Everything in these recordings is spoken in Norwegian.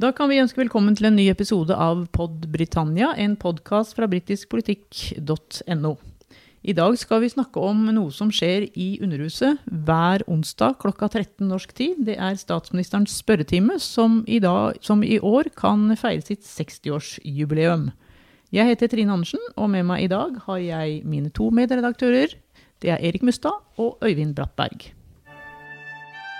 Da kan vi ønske velkommen til en ny episode av Pod Britannia, en podkast fra britiskpolitikk.no. I dag skal vi snakke om noe som skjer i Underhuset hver onsdag klokka 13 norsk tid. Det er statsministerens spørretime, som i, dag, som i år kan feire sitt 60-årsjubileum. Jeg heter Trine Andersen, og med meg i dag har jeg mine to medredaktører. Det er Erik Mustad og Øyvind Brattberg.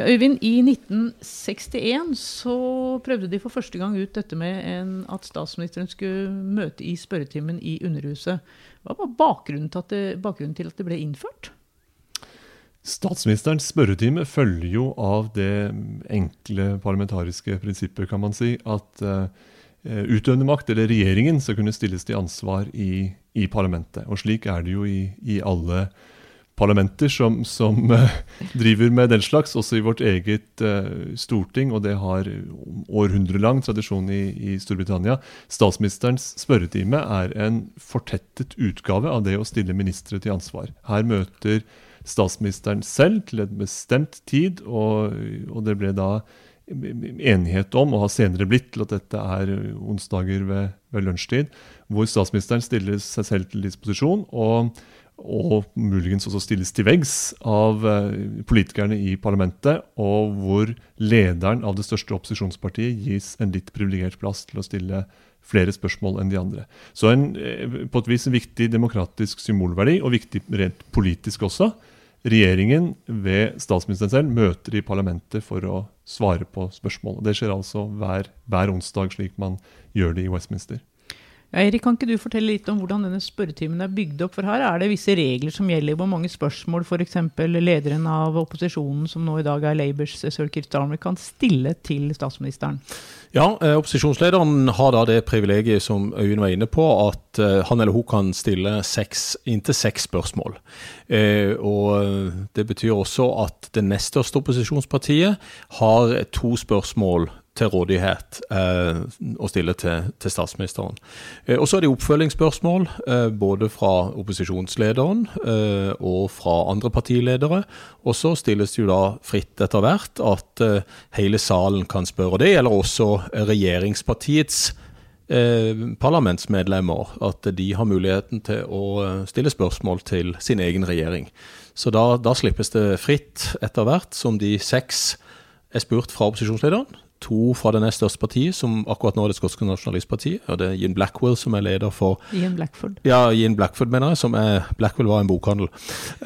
Ja, Øyvind, i 1961 så prøvde de for første gang ut dette med en, at statsministeren skulle møte i spørretimen i Underhuset. Hva var bakgrunnen til, at det, til at det ble innført? Statsministerens spørretime følger jo av det enkle parlamentariske prinsippet, kan man si, at uh, utøvende makt, eller regjeringen, skal kunne stilles til ansvar i, i parlamentet. Og slik er det jo i, i alle parlamenter som, som uh, driver med den slags, også i vårt eget uh, storting, og det har århundrelang tradisjon i, i, Storbritannia. Statsministerens spørretime er en fortettet utgave av det å stille ministre til ansvar. Her møter statsministeren selv til en bestemt tid, og, og det ble da enighet om, og har senere blitt til at dette er onsdager ved, ved lunsjtid, hvor statsministeren stiller seg selv til disposisjon. og og muligens også stilles til veggs av eh, politikerne i parlamentet, og hvor lederen av det største opposisjonspartiet gis en litt privilegert plass til å stille flere spørsmål enn de andre. Så en, eh, på et vis en viktig demokratisk symbolverdi, og viktig rent politisk også. Regjeringen ved statsministeren selv møter i parlamentet for å svare på spørsmål. Det skjer altså hver, hver onsdag, slik man gjør det i Westminster. Ja, Erik, kan ikke du fortelle litt om hvordan denne spørretimen er bygd opp? For her er det visse regler som gjelder. Hvor mange spørsmål f.eks. lederen av opposisjonen, som nå i dag er Labours Sir Keir Starmer, kan stille til statsministeren? Ja, eh, opposisjonslederen har da det privilegiet som Øyvind var inne på, at eh, han eller hun kan stille seks, inntil seks spørsmål. Eh, og Det betyr også at det nest største opposisjonspartiet har to spørsmål til rådighet eh, å stille til, til statsministeren. Eh, og så er det oppfølgingsspørsmål eh, både fra opposisjonslederen eh, og fra andre partiledere. Og så stilles det jo da fritt etter hvert at eh, hele salen kan spørre. Det gjelder også regjeringspartiets eh, parlamentsmedlemmer. At de har muligheten til å stille spørsmål til sin egen regjering. Så da, da slippes det fritt etter hvert som de seks er spurt fra opposisjonslederen to fra det nest største partiet, som akkurat nå er det skotske nasjonalistpartiet. Og det er Jean Blackwell som er leder for Jean Blackford. Ja, Jean Blackford, mener jeg. som er, Blackwell var en bokhandel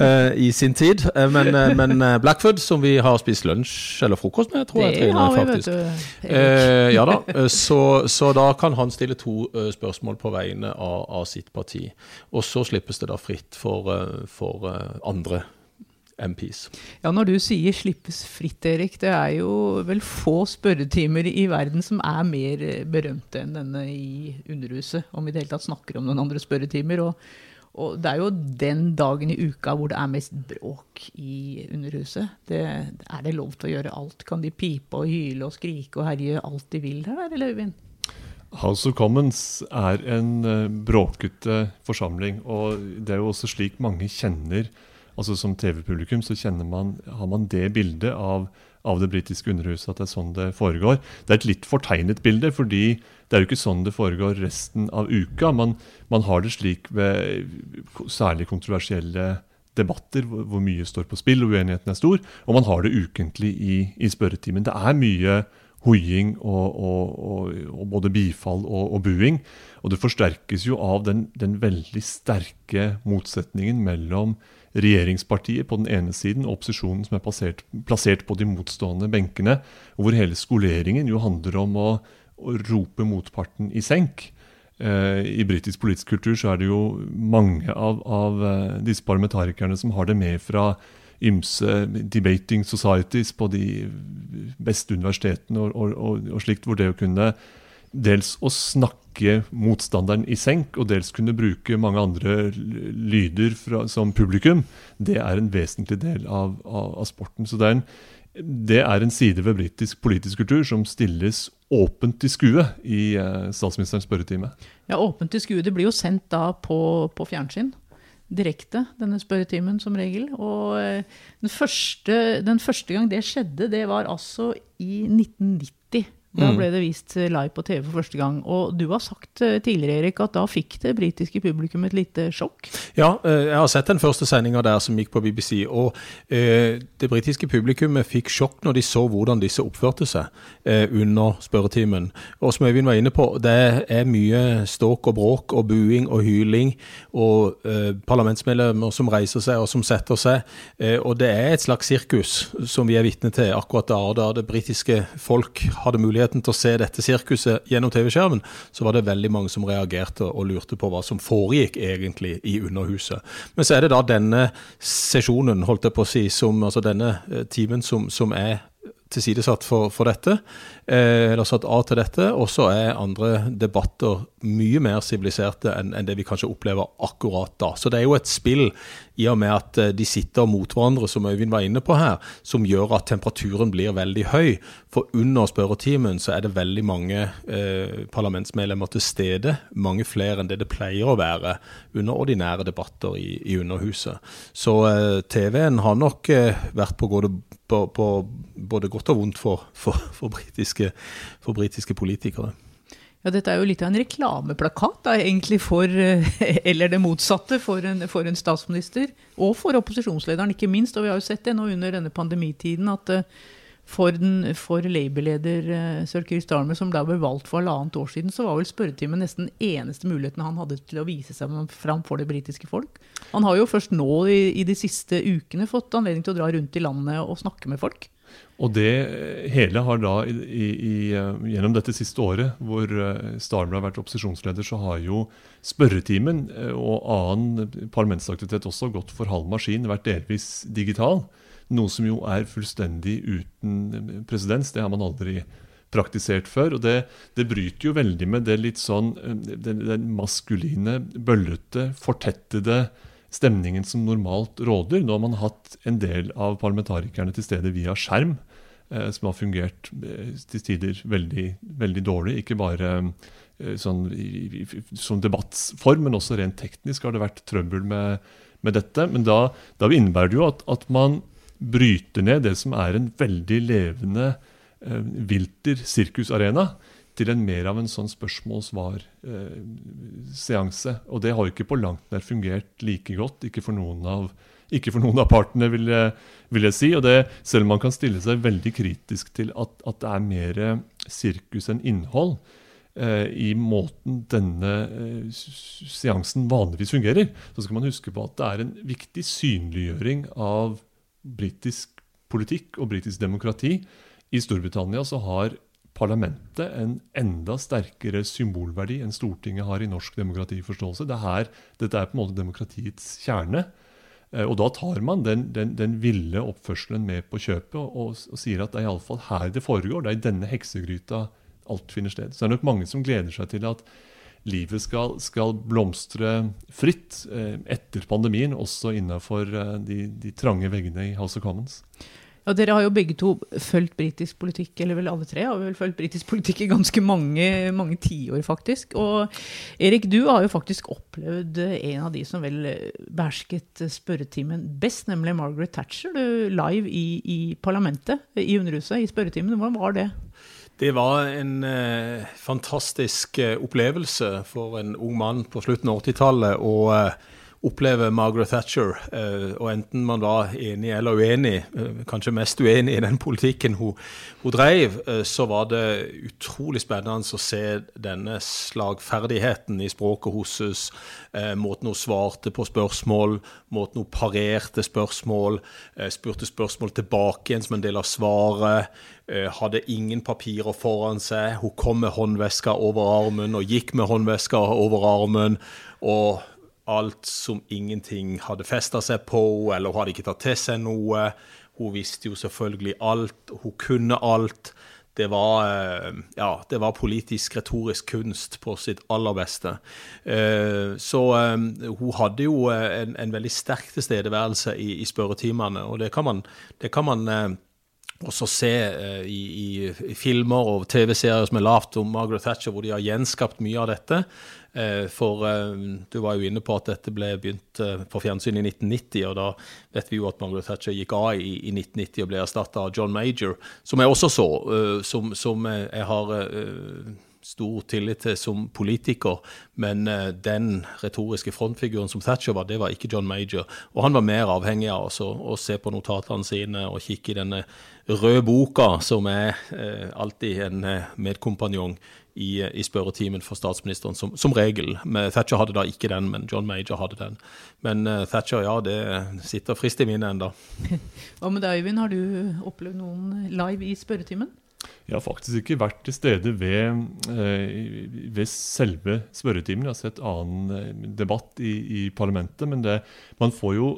uh, i sin tid. Uh, men, uh, men Blackford, som vi har spist lunsj eller frokost med, tror det jeg. Trine, har vi, faktisk. vet du. ja da. Så, så, da kan han stille to spørsmål på vegne av, av, sitt parti. Og så slippes det da fritt for, for andre MPs. Ja, Når du sier 'slippes fritt', Erik, det er jo vel få spørretimer i verden som er mer berømte enn denne i Underhuset, om vi i det hele tatt snakker om noen andre spørretimer. Og, og, det er jo den dagen i uka hvor det er mest bråk i Underhuset. Det, er det lov til å gjøre alt? Kan de pipe og hyle og skrike og herje alt de vil her, eller Øyvind? House of Commons er en uh, bråkete forsamling, og det er jo også slik mange kjenner altså Som TV-publikum så man, har man det bildet av, av det britiske underhuset, at det er sånn det foregår. Det er et litt fortegnet bilde, fordi det er jo ikke sånn det foregår resten av uka. Man, man har det slik ved særlig kontroversielle debatter hvor, hvor, mye står på spill og uenigheten er stor, og man har det ukentlig i, i spørretimen. Det er mye hoiing og, og, og, og, både bifall og, buing. Og det forsterkes jo av den, den veldig sterke motsetningen mellom regjeringspartiet på den ene siden og opposisjonen som er plassert, plassert på de motstående benkene. Hvor hele skoleringen jo handler om å, å rope motparten i senk. Eh, I britisk politisk kultur så er det jo mange av, av eh, disse parlamentarikerne som har det med fra ymse debating societies på de beste universitetene og, og, og, og slikt, hvor det å kunne dels å snakke motstanderen i senk, og dels kunne bruke mange andre lyder fra, som publikum, det er en vesentlig del av, av, av sporten. Så det er, en, det er en side ved britisk politisk kultur som stilles åpent til skue i eh, statsministerens spørretime. Ja, åpent til skue. Det blir jo sendt da på, på fjernsyn direkte, denne spørretimen som regel. Og eh, den første, den første, gang det skjedde, det var altså i 1990. Da mm. ble det vist live på TV for første gang. Og du har sagt eh, tidligere Erik, at da fikk det britiske publikum et lite sjokk? Ja, eh, jeg har sett den første sendinga der som gikk på BBC. Og eh, det britiske publikummet fikk sjokk når de så hvordan disse oppførte seg under spørretimen. Og som Øyvind var inne på, det er mye ståk og bråk og buing og hyling. Og parlamentsmedlemmer som reiser seg og som setter seg. Og det er et slags sirkus som vi er vitne til akkurat da. Da det britiske folk hadde mulighet muligheten til å se dette sirkuset gjennom TV-skjermen, så var det veldig mange som reagerte og lurte på hva som foregikk egentlig i Underhuset. Men så er det da denne sesjonen, holdt jeg på å si, som, altså denne eh, timen som, som er tilsidesatt for, for dette, eh, eller satt av til dette. Og så er andre debatter mye mer siviliserte enn, enn det vi kanskje opplever akkurat da. Så det er jo et spill i og med at eh, de sitter mot hverandre, som Øyvind var inne på her, som gjør at temperaturen blir veldig høy. For under spørretimen så er det veldig mange eh, parlamentsmedlemmer til stede. Mange flere enn det det pleier å være under ordinære debatter i, i Underhuset. Så eh, TV-en har nok eh, vært på, både, på, på, både godt og vondt for, for, for, britiske, for britiske politikere. Ja, Dette er jo litt av en reklameplakat, da, egentlig for eh, Eller det motsatte, for en, for en, statsminister. Og for opposisjonslederen, ikke minst. Og vi har jo sett det nå under denne pandemitiden at eh, for, den, for Labour-leder eh, Sir Keir som da ble valgt for halvannet år siden, så var vel spørretimen nesten eneste muligheten han hadde til å vise seg fram for det britiske folk. Han har jo først nå i, i de siste ukene fått anledning til å dra rundt i landet og snakke med folk. Og det hele har da, i, i, eh, gjennom dette siste året, hvor eh, Starmer har vært opposisjonsleder, så har jo spørretimen eh, og annen parlamentsaktivitet også gått for halv maskin, vært delvis digital. Noe som jo er fullstendig uten presedens. Det har man aldri praktisert før. Og det, det, bryter jo veldig med det litt sånn den, den maskuline, bøllete, fortettede stemningen som normalt råder. Nå har man hatt en del av parlamentarikerne til stede via skjerm, eh, som har fungert eh, til tider veldig, veldig dårlig. Ikke bare eh, sånn, i, i, som debattsform, men også rent teknisk har det vært trøbbel med, med dette. Men da, da, innebærer det jo at, at, man bryter ned det som er en veldig levende eh, vilter sirkusarena til en mer av en sånn spørsmål-svar-seanse. Eh, og det har ikke på langt nær fungert like godt. Ikke for noen av, for noen av partene, vil jeg, vil jeg, si. Og det, selv om man kan stille seg veldig kritisk til at, at det er mer sirkus enn innhold eh, i måten denne eh, seansen vanligvis fungerer, så skal man huske på at det er en viktig synliggjøring av britisk politikk og britisk demokrati. I Storbritannia så har parlamentet en enda sterkere symbolverdi enn Stortinget har i norsk demokratiforståelse. Det her, dette er på en måte demokratiets kjerne. Eh, og da tar man den, den, den ville oppførselen med på kjøpet og, og, sier at det er iallfall her det foregår. Det er i denne heksegryta alt finner sted. Så det er nok mange som gleder seg til at livet skal, skal blomstre fritt eh, etter pandemien, også innenfor eh, de, de trange veggene i House of Commons. Ja, Dere har jo begge to fulgt britisk politikk, eller vel alle tre har vel fulgt britisk politikk i ganske mange, mange tiår, faktisk. Og Erik, du har jo faktisk opplevd en av de som vel behersket spørretimen best, nemlig Margaret Thatcher, du, live i, i parlamentet, i Underhuset, i spørretimen. Hvordan var det? Det var en eh, fantastisk eh, opplevelse for en ung mann på slutten av 80-tallet. og eh, oppleve Margaret Thatcher, eh, og enten man var enig eller uenig, eh, kanskje mest uenig i den politikken hun, hun drev, eh, så var det utrolig spennende å se denne slagferdigheten i språket hennes, måten hun svarte på spørsmål, måten hun parerte spørsmål, spurte spørsmål tilbake igjen som en del av svaret. Hadde ingen papirer foran seg. Hun kom med håndveska over armen og gikk med håndveska over armen. og alt som ingenting hadde festa seg på, eller hun hadde ikke tatt til seg noe. Hun visste jo selvfølgelig alt, hun kunne alt. det var, eh, ja, det var politisk retorisk kunst på sitt aller beste. Eh, så hun hadde jo en, en veldig sterk tilstedeværelse i, i spørretimene, og det kan man, det kan man også se i, i, filmer og TV-serier som er lavt om Margaret Thatcher, hvor de har gjenskapt mye av dette. Eh, for eh, du var jo inne på at dette ble begynt eh, på fjernsyn i 1990, og da vet vi jo at Margaret Thatcher gikk av i, 1990 og ble erstatta av John Major, som jeg også så, som, som jeg har stor tillit til som politiker, men den retoriske frontfiguren som Thatcher var, det var ikke John Major. Og han var mer avhengig av å se på notatene sine og kikke i denne røde boka, som er alltid en medkompanjong i, i spørretimen for statsministeren, som, som, regel. Thatcher hadde da ikke den, men John Major hadde den. Men uh, Thatcher, ja, det sitter frist i minnet enda. Hva med deg, Øyvind? Har du opplevd noen live i spørretimen? Jeg har faktisk ikke vært til stede ved, eh, ved selve spørretimen. Jeg har sett annen eh, debatt i, i parlamentet. Men det, man får jo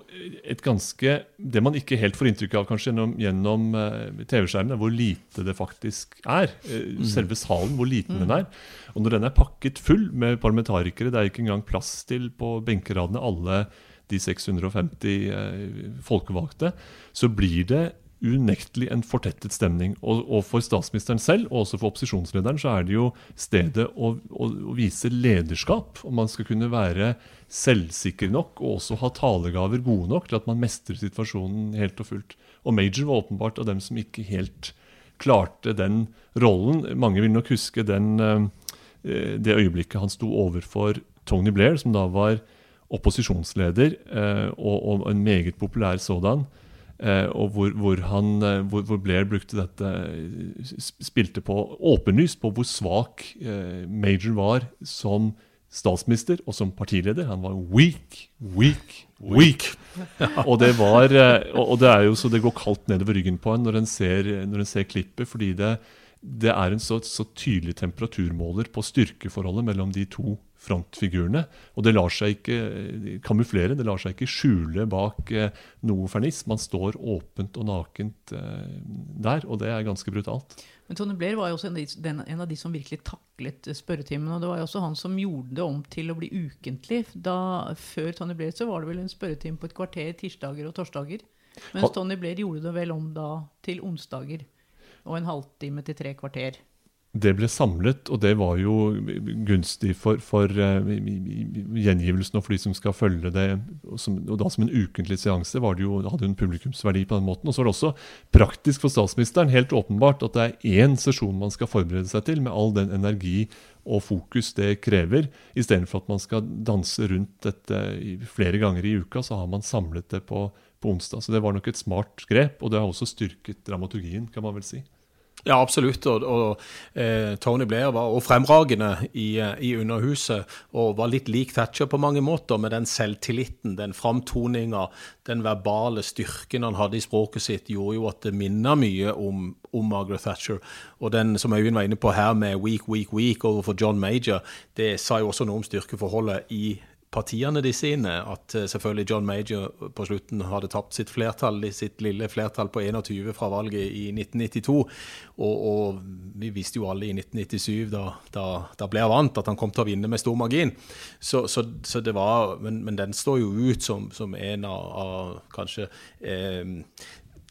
et ganske Det man ikke helt får inntrykk av kanskje gjennom, gjennom eh, TV-skjermen, er hvor lite det faktisk er. Mm. Selve salen, hvor liten mm. den er. Og når den er pakket full med parlamentarikere, det er ikke engang plass til på benkeradene alle de 650 folkevalgte, så blir det unektelig en fortettet stemning. Og, og, for statsministeren selv, og også for opposisjonslederen, så er det jo stedet å, å, å vise lederskap. Om man skal kunne være selvsikker nok og også ha talegaver gode nok til at man mestrer situasjonen helt og fullt. Og Major var åpenbart av dem som ikke helt klarte den rollen. Mange vil nok huske den, eh, det øyeblikket han sto overfor Tony Blair, som da var opposisjonsleder, eh, og, og en meget populær sådan. Eh, og hvor, hvor, han, eh, hvor, hvor, Blair brukte dette Spilte på åpenlyst på hvor svak eh, Major var som statsminister og som partileder. Han var weak, weak, weak. og, det var, og det er jo så det går kaldt nedover ryggen på en når en ser, når en ser klippet, fordi det, det er en så, så tydelig temperaturmåler på styrkeforholdet mellom de to frontfigurene. Og det lar seg ikke eh, kamuflere, det lar seg ikke skjule bak eh, noe ferniss. Man står åpent og nakent eh, der, og det er ganske brutalt. Men Tony Blair var jo også en av, de, en av de som virkelig taklet spørretimen. Og det var jo også han som gjorde det om til å bli ukentlig. Da, før Tony Blair så var det vel en spørretime på et kvarter tirsdager og torsdager. Mens Tony Blair gjorde det vel om da til onsdager. Og en halvtime til tre kvarter det ble samlet, og det var jo gunstig for, for uh, gjengivelsen og for de som skal følge det. Og, som, og da som en ukentlig seanse var det jo, hadde jo en publikumsverdi på den måten. Og så var det også praktisk for statsministeren, helt åpenbart, at det er én sesjon man skal forberede seg til, med all den energi og fokus det krever. Istedenfor at man skal danse rundt dette flere ganger i uka, så har man samlet det på, på onsdag. Så det var nok et smart grep, og det har også styrket dramaturgien, kan man vel si. Ja, absolutt. Og, og eh, Tony Blair var også fremragende i, eh, i, Underhuset, og var litt lik Thatcher på mange måter, med den selvtilliten, den framtoninga, den verbale styrken han hadde i språket sitt, gjorde jo at det minna mye om, om, Margaret Thatcher. Og den som Øyvind var inne på her, med weak, weak, weak overfor John Major, det sa jo også noe om styrkeforholdet i partiene de sine. At uh, selvfølgelig John Major på slutten hadde tapt sitt flertall, sitt lille flertall på 21 fra valget i 1992. Og, og vi visste jo alle i 1997, da, da, da Blair vant, at han kom til å vinne med stor margin. Så, så, så det var, men, men, den står jo ut som, som en av, av kanskje eh,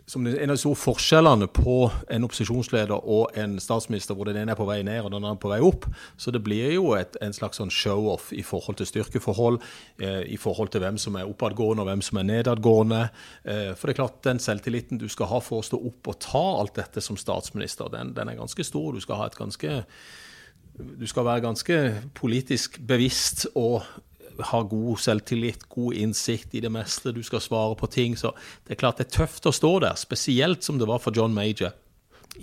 som en av de store forskjellene på en opposisjonsleder og en statsminister, hvor den ene er på vei ned og den andre er på vei opp. Så det blir jo et, en slags sånn show-off i forhold til styrkeforhold, eh, i forhold til hvem som er oppadgående og hvem som er nedadgående. Eh, for det er klart, den selvtilliten du skal ha for å stå opp og ta alt dette som statsminister, den, den er ganske stor. Du skal ha et ganske du skal være ganske politisk bevisst og har god selvtillit, god innsikt i det meste. Du skal svare på ting. Så det er klart det er tøft å stå der, spesielt som det var for John Major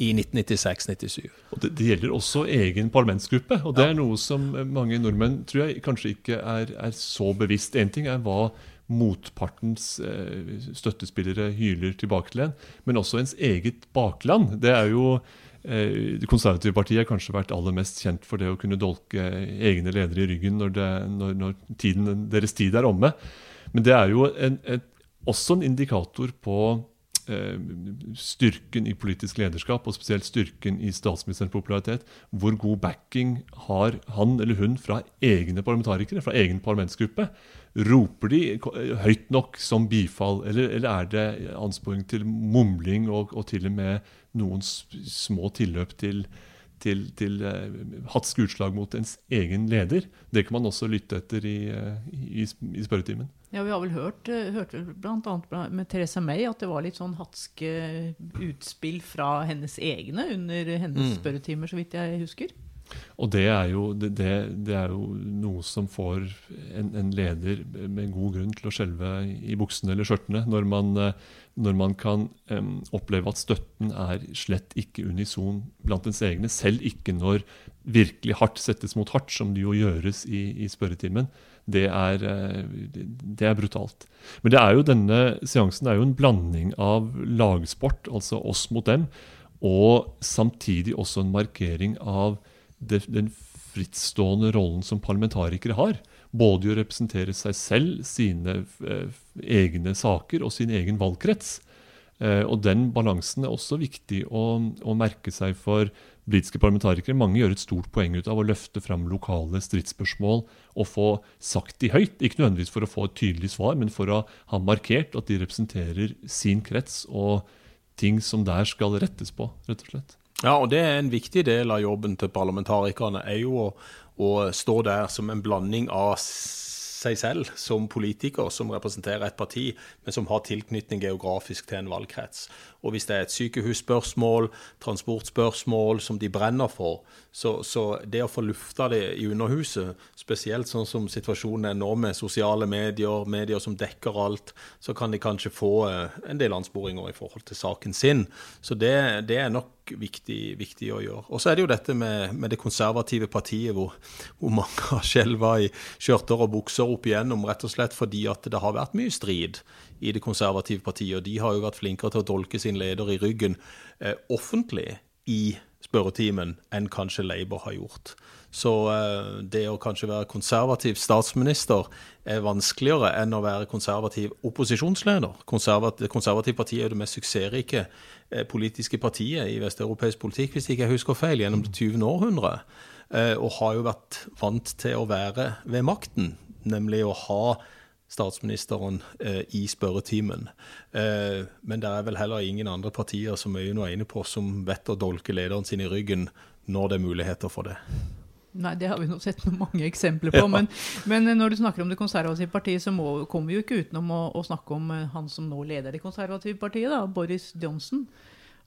i 1996-97. Det, det, gjelder også egen parlamentsgruppe. og Det ja. er noe som mange nordmenn tror jeg kanskje ikke er, er så bevisst. Én ting er hva motpartens eh, støttespillere hyler tilbake til en, men også ens eget bakland. Det er jo Eh, det konservative partiet har kanskje vært aller mest kjent for det å kunne dolke egne ledere i ryggen når, det, når, når tiden, deres tid er omme. Men det er jo en, et, også en indikator på eh, styrken i politisk lederskap, og spesielt styrken i statsministerens popularitet. Hvor god backing har han eller hun fra egne parlamentarikere, fra egen parlamentsgruppe? Roper de høyt nok som bifall, eller, eller er det ansporing til mumling og, og, til og med noen små tilløp til, til, til uh, hatske utslag mot ens egen leder? Det kan man også lytte etter i, uh, i, i spørretimen. Ja, Vi har vel hørt, eh, hørt bl.a. med Theresa May at det var litt sånn hatske utspill fra hennes egne under hennes mm. spørretimer, så vidt jeg husker. Og det er jo, det, det er jo noe som får en, en, leder med god grunn til å skjelve i buksene eller skjørtene, når man, eh, når man kan um, oppleve at støtten er slett ikke unison blant ens egne, selv ikke når virkelig hardt settes mot hardt, som det jo gjøres i, i spørretimen det er, eh, det er, brutalt. Men er jo denne seansen er jo en blanding av lagsport, altså oss mot dem, og samtidig også en markering av den frittstående rollen som parlamentarikere har. Både i å representere seg selv, sine eh, egne saker og sin egen valgkrets. Eh, og den balansen er også viktig å, å merke seg for britiske parlamentarikere mange gjør et stort poeng ut av å løfte fram lokale stridsspørsmål og få sagt de høyt. Ikke nødvendigvis for å få et tydelig svar, men for å ha markert at de representerer sin krets og ting som der skal rettes på, rett og slett. Ja, og det er en viktig del av jobben til parlamentarikerne, er jo å, å stå der som en blanding av seg selv som politiker som representerer et parti, men som har tilknytning geografisk til en valgkrets. Og hvis det er et sykehusspørsmål, transportspørsmål som de brenner for, så, så det å få lufta det i Underhuset, spesielt sånn som situasjonen er nå med sosiale medier, medier som dekker alt, så kan de kanskje få eh, en del ansporinger i forhold til saken sin. Så det, det er nok viktig, viktig, å gjøre. Og så er det jo dette med, med det konservative partiet, hvor, hvor mange har skjelva i skjørter og bukser opp igjennom, rett og slett fordi at det har vært mye strid i det konservative partiet. Og de har jo vært flinkere til å dolke sin leder i ryggen eh, offentlig i spørretimen enn kanskje Labour har gjort. Så eh, det å kanskje være konservativ statsminister er vanskeligere enn å være konservativ opposisjonsleder. Konservat, konservativ parti er jo det mest suksessrike eh, politiske partiet i vesteuropeisk politikk, hvis ikke jeg husker feil, gjennom det 20. århundre. Eh, og har jo vært vant til å være ved makten, nemlig å ha statsministeren eh, i spørretimen. Eh, men det er vel heller ingen andre partier som er var inne på, som vet å dolke lederen sin i ryggen når det er muligheter for det. Nei, det har vi nå sett mange eksempler på. Ja. Men, men, når du snakker om det konservative partiet, så må, kommer vi jo ikke utenom å, å, snakke om eh, han som nå leder det konservative partiet, da, Boris Johnson.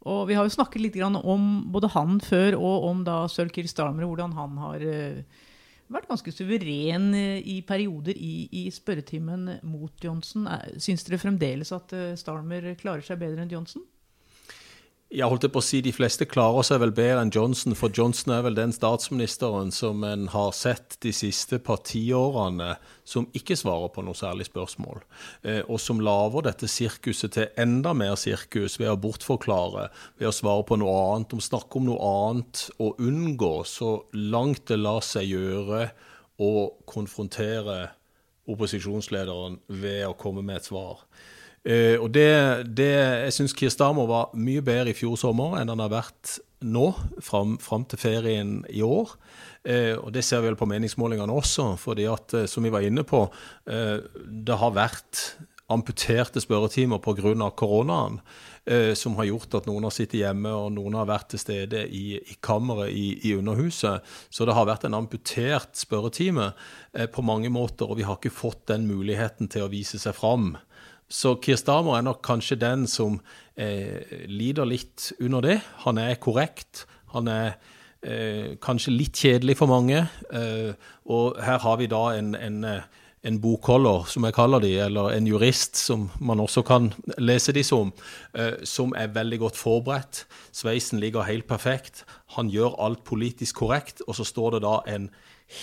Og vi har jo snakket litt om både han før og om da Sir Kirstarmer, hvordan han har uh, vært ganske suveren eh, i perioder i, i spørretimen mot Johnsen. Syns dere fremdeles at Stalmer Starmer klarer seg bedre enn Johnson? Jeg holdt på å si De fleste klarer seg vel bedre enn Johnson, for Johnson er vel den statsministeren som en har sett de siste par tiårene som ikke svarer på noe særlig spørsmål, eh, og som lager dette sirkuset til enda mer sirkus ved å bortforklare, ved å svare på noe annet, om snakke om noe annet, og unngå så langt det lar seg gjøre å konfrontere opposisjonslederen ved å komme med et svar. Uh, og det, det, Jeg syns Kier var mye bedre i fjor sommer enn han har vært nå, fram, fram til ferien i år. Uh, og det ser vi vel på meningsmålingene også, fordi at, uh, som vi var inne på, det har vært amputerte spørretimer pga. koronaen. Som har gjort at noen har sittet hjemme og noen har vært til stede i, i kammeret i, i, Underhuset. Så det har vært en amputert spørretime på mange måter, og vi har ikke fått den muligheten til å vise seg fram så Kier Starmer er nok kanskje den som eh, lider litt under det. Han er korrekt. Han er eh, kanskje litt kjedelig for mange. Eh, og her har vi da en, en, en, bokholder, som jeg kaller de, eller en jurist, som man også kan lese de som, eh, som er veldig godt forberedt. Sveisen ligger helt perfekt. Han gjør alt politisk korrekt, og så står det da en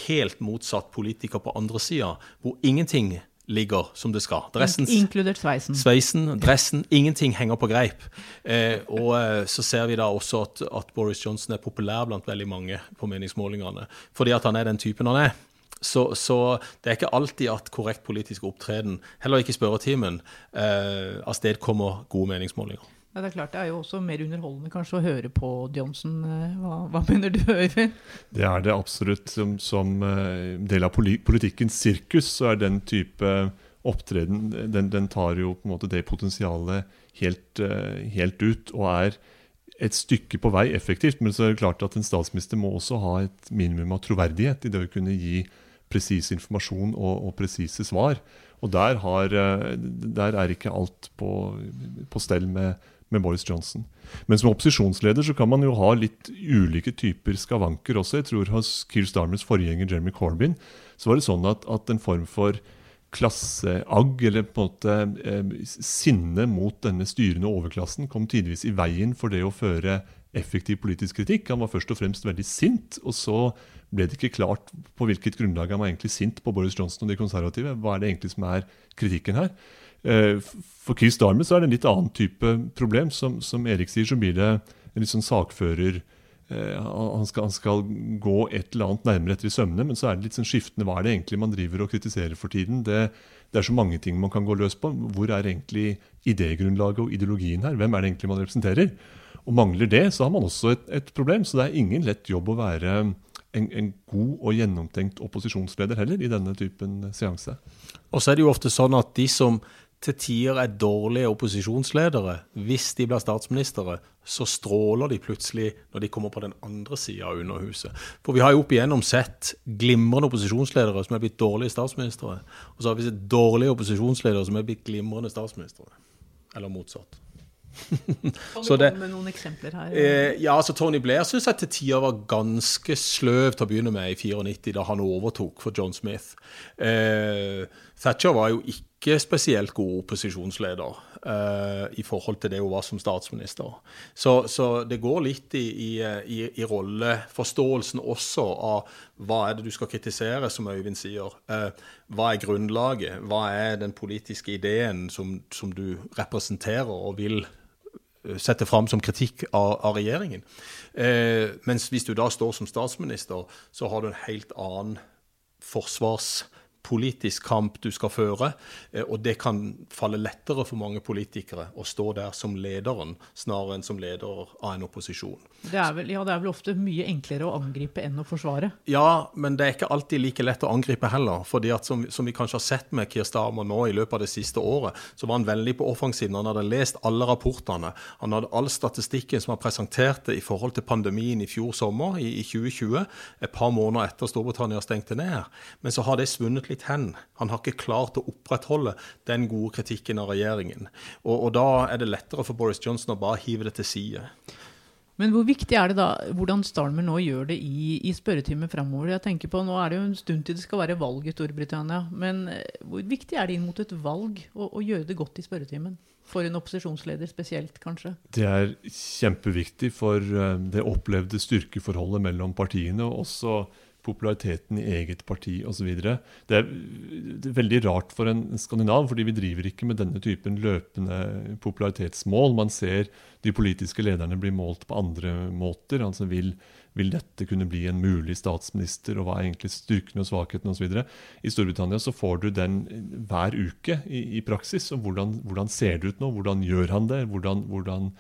helt motsatt politiker på andre sida, hvor ingenting ligger som det skal. Dressen, Inkludert sveisen. Sveisen, dressen. Ingenting henger på greip. Eh, og eh, så ser vi da også at, at, Boris Johnson er populær blant veldig mange på meningsmålingene. Fordi at han er den typen han er. Så, så det er ikke alltid at korrekt politisk opptreden, heller ikke spørretimen, eh, avstedkommer gode meningsmålinger. Ja, det er klart, det er jo også mer underholdende kanskje å høre på Johnson. Eh, Hva, hva mener du, Øyvind? Det er det absolutt. Som, som eh, del av politikkens sirkus så er den type opptreden den, den tar jo på en måte det potensialet helt, eh, helt ut og er et stykke på vei effektivt. Men så er det klart at en statsminister må også ha et minimum av troverdighet i det å kunne gi presis informasjon og, og presise svar. Og der, har, der, er ikke alt på, på stell med, med, Boris Johnson. Men som opposisjonsleder så kan man jo ha litt ulike typer skavanker også. Jeg tror Hos Keir Starmers forgjenger Jeremy Corbyn så var det sånn at, at en form for klasseagg, eller på en måte eh, sinne mot denne styrende overklassen, kom tidvis i veien for det å føre effektiv politisk kritikk. Han var først og fremst veldig sint, og så ble det ikke klart på hvilket grunnlag han var egentlig sint på Boris Johnson og de konservative. Hva er det egentlig som er kritikken her? Eh, for Chris Darmer så er det en litt annen type problem. Som, som Erik sier, så blir det en litt sånn sakfører Eh, han skal, han skal, gå et eller annet nærmere etter i sømmene, men så er det litt sånn skiftende. Hva er det egentlig man driver og kritiserer for tiden? Det, det, er så mange ting man kan gå løs på. Hvor er egentlig idégrunnlaget og ideologien her? Hvem er det egentlig man representerer? Og Mangler det, så har man også et, et problem. Så det er ingen lett jobb å være en, en, god og gjennomtenkt opposisjonsleder heller i denne typen seanse. Og så er det jo ofte sånn at de som til tider er dårlige opposisjonsledere, hvis de blir statsministre, så stråler de plutselig når de kommer på den andre sida av Underhuset. For vi har jo opp igjennom sett glimrende opposisjonsledere som er blitt dårlige statsministre. Og så har vi sett dårlige opposisjonsledere som er blitt glimrende statsministre. Eller motsatt. Kan du komme med noen eksempler her? Eh, ja, altså Tony Blair syns jeg til tider var ganske sløv til å begynne med i 94, da han overtok for John Smith. Eh, Thatcher var jo ikke spesielt god opposisjonsleder eh, i forhold til det hun var som statsminister. Så, så det går litt i, i, i, rolleforståelsen også av hva er det du skal kritisere, som Øyvind sier. Uh, hva er grunnlaget? Hva er den politiske ideen som, som du representerer og vil eh, sette fram som kritikk av, av regjeringen. Eh, mens hvis du da står som statsminister, så har du en helt annen forsvars politisk kamp du skal føre, eh, og det kan falle lettere for mange politikere å stå der som lederen, snarere enn som leder av en opposisjon. Det er vel, ja, det er vel ofte mye enklere å angripe enn å forsvare? Ja, men det er ikke alltid like lett å angripe heller. fordi at som, som vi kanskje har sett med Kier Starmer nå i løpet av det siste året, så var han veldig på offensiven. Han hadde lest alle rapportene. Han hadde all statistikken som han presenterte i forhold til pandemien i fjor sommer, i, i 2020, et par måneder etter Storbritannia stengte ned. Men så har det svunnet litt hen. Han har ikke klart å opprettholde den gode kritikken av regjeringen. Og, og da er det lettere for Boris Johnson å bare hive det til side. Men hvor viktig er det da hvordan Starmer nå gjør det i, i spørretimen framover? Jeg tenker på, Nå er det jo en stund til det skal være valg i Storbritannia. Men eh, hvor viktig er det inn mot et valg å, å gjøre det godt i spørretimen? For en opposisjonsleder spesielt, kanskje? Det er kjempeviktig for eh, det opplevde styrkeforholdet mellom partiene. og også populariteten i eget parti osv. Det, er veldig rart for en skandinav, fordi vi driver ikke med denne typen løpende popularitetsmål. Man ser de politiske lederne bli målt på andre måter. altså vil, vil dette kunne bli en mulig statsminister, og hva er egentlig styrkene og svakhetene osv. I Storbritannia så får du den hver uke i, i praksis. og hvordan, hvordan, ser det ut nå? Hvordan gjør han det? Hvordan, hvordan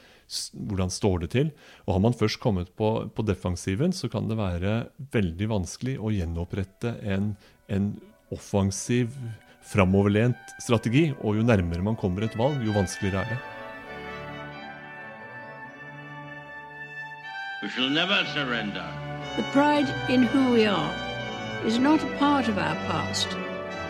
hvordan står det til? Og Har man først kommet på, på defensiven, så kan det være veldig vanskelig å gjenopprette en, en offensiv, framoverlent strategi. Og jo nærmere man kommer et valg, jo vanskeligere er det. We shall never surrender. The pride in who we are is not a part of our past.